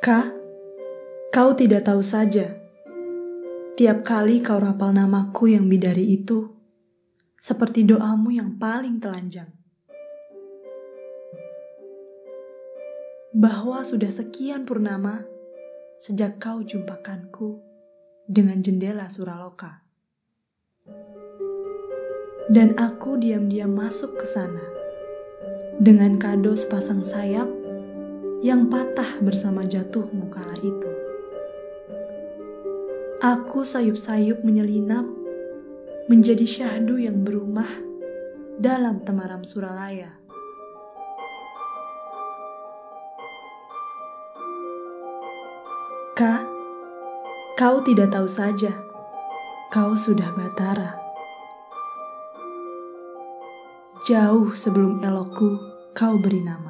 Kak, kau tidak tahu saja. Tiap kali kau rapal namaku yang bidari itu, seperti doamu yang paling telanjang. Bahwa sudah sekian purnama sejak kau jumpakanku dengan jendela Suraloka. Dan aku diam-diam masuk ke sana dengan kado sepasang sayap yang patah bersama jatuhmu kala itu. Aku sayup-sayup menyelinap menjadi syahdu yang berumah dalam temaram Suralaya. Kak, kau tidak tahu saja, kau sudah batara. Jauh sebelum elokku kau beri nama.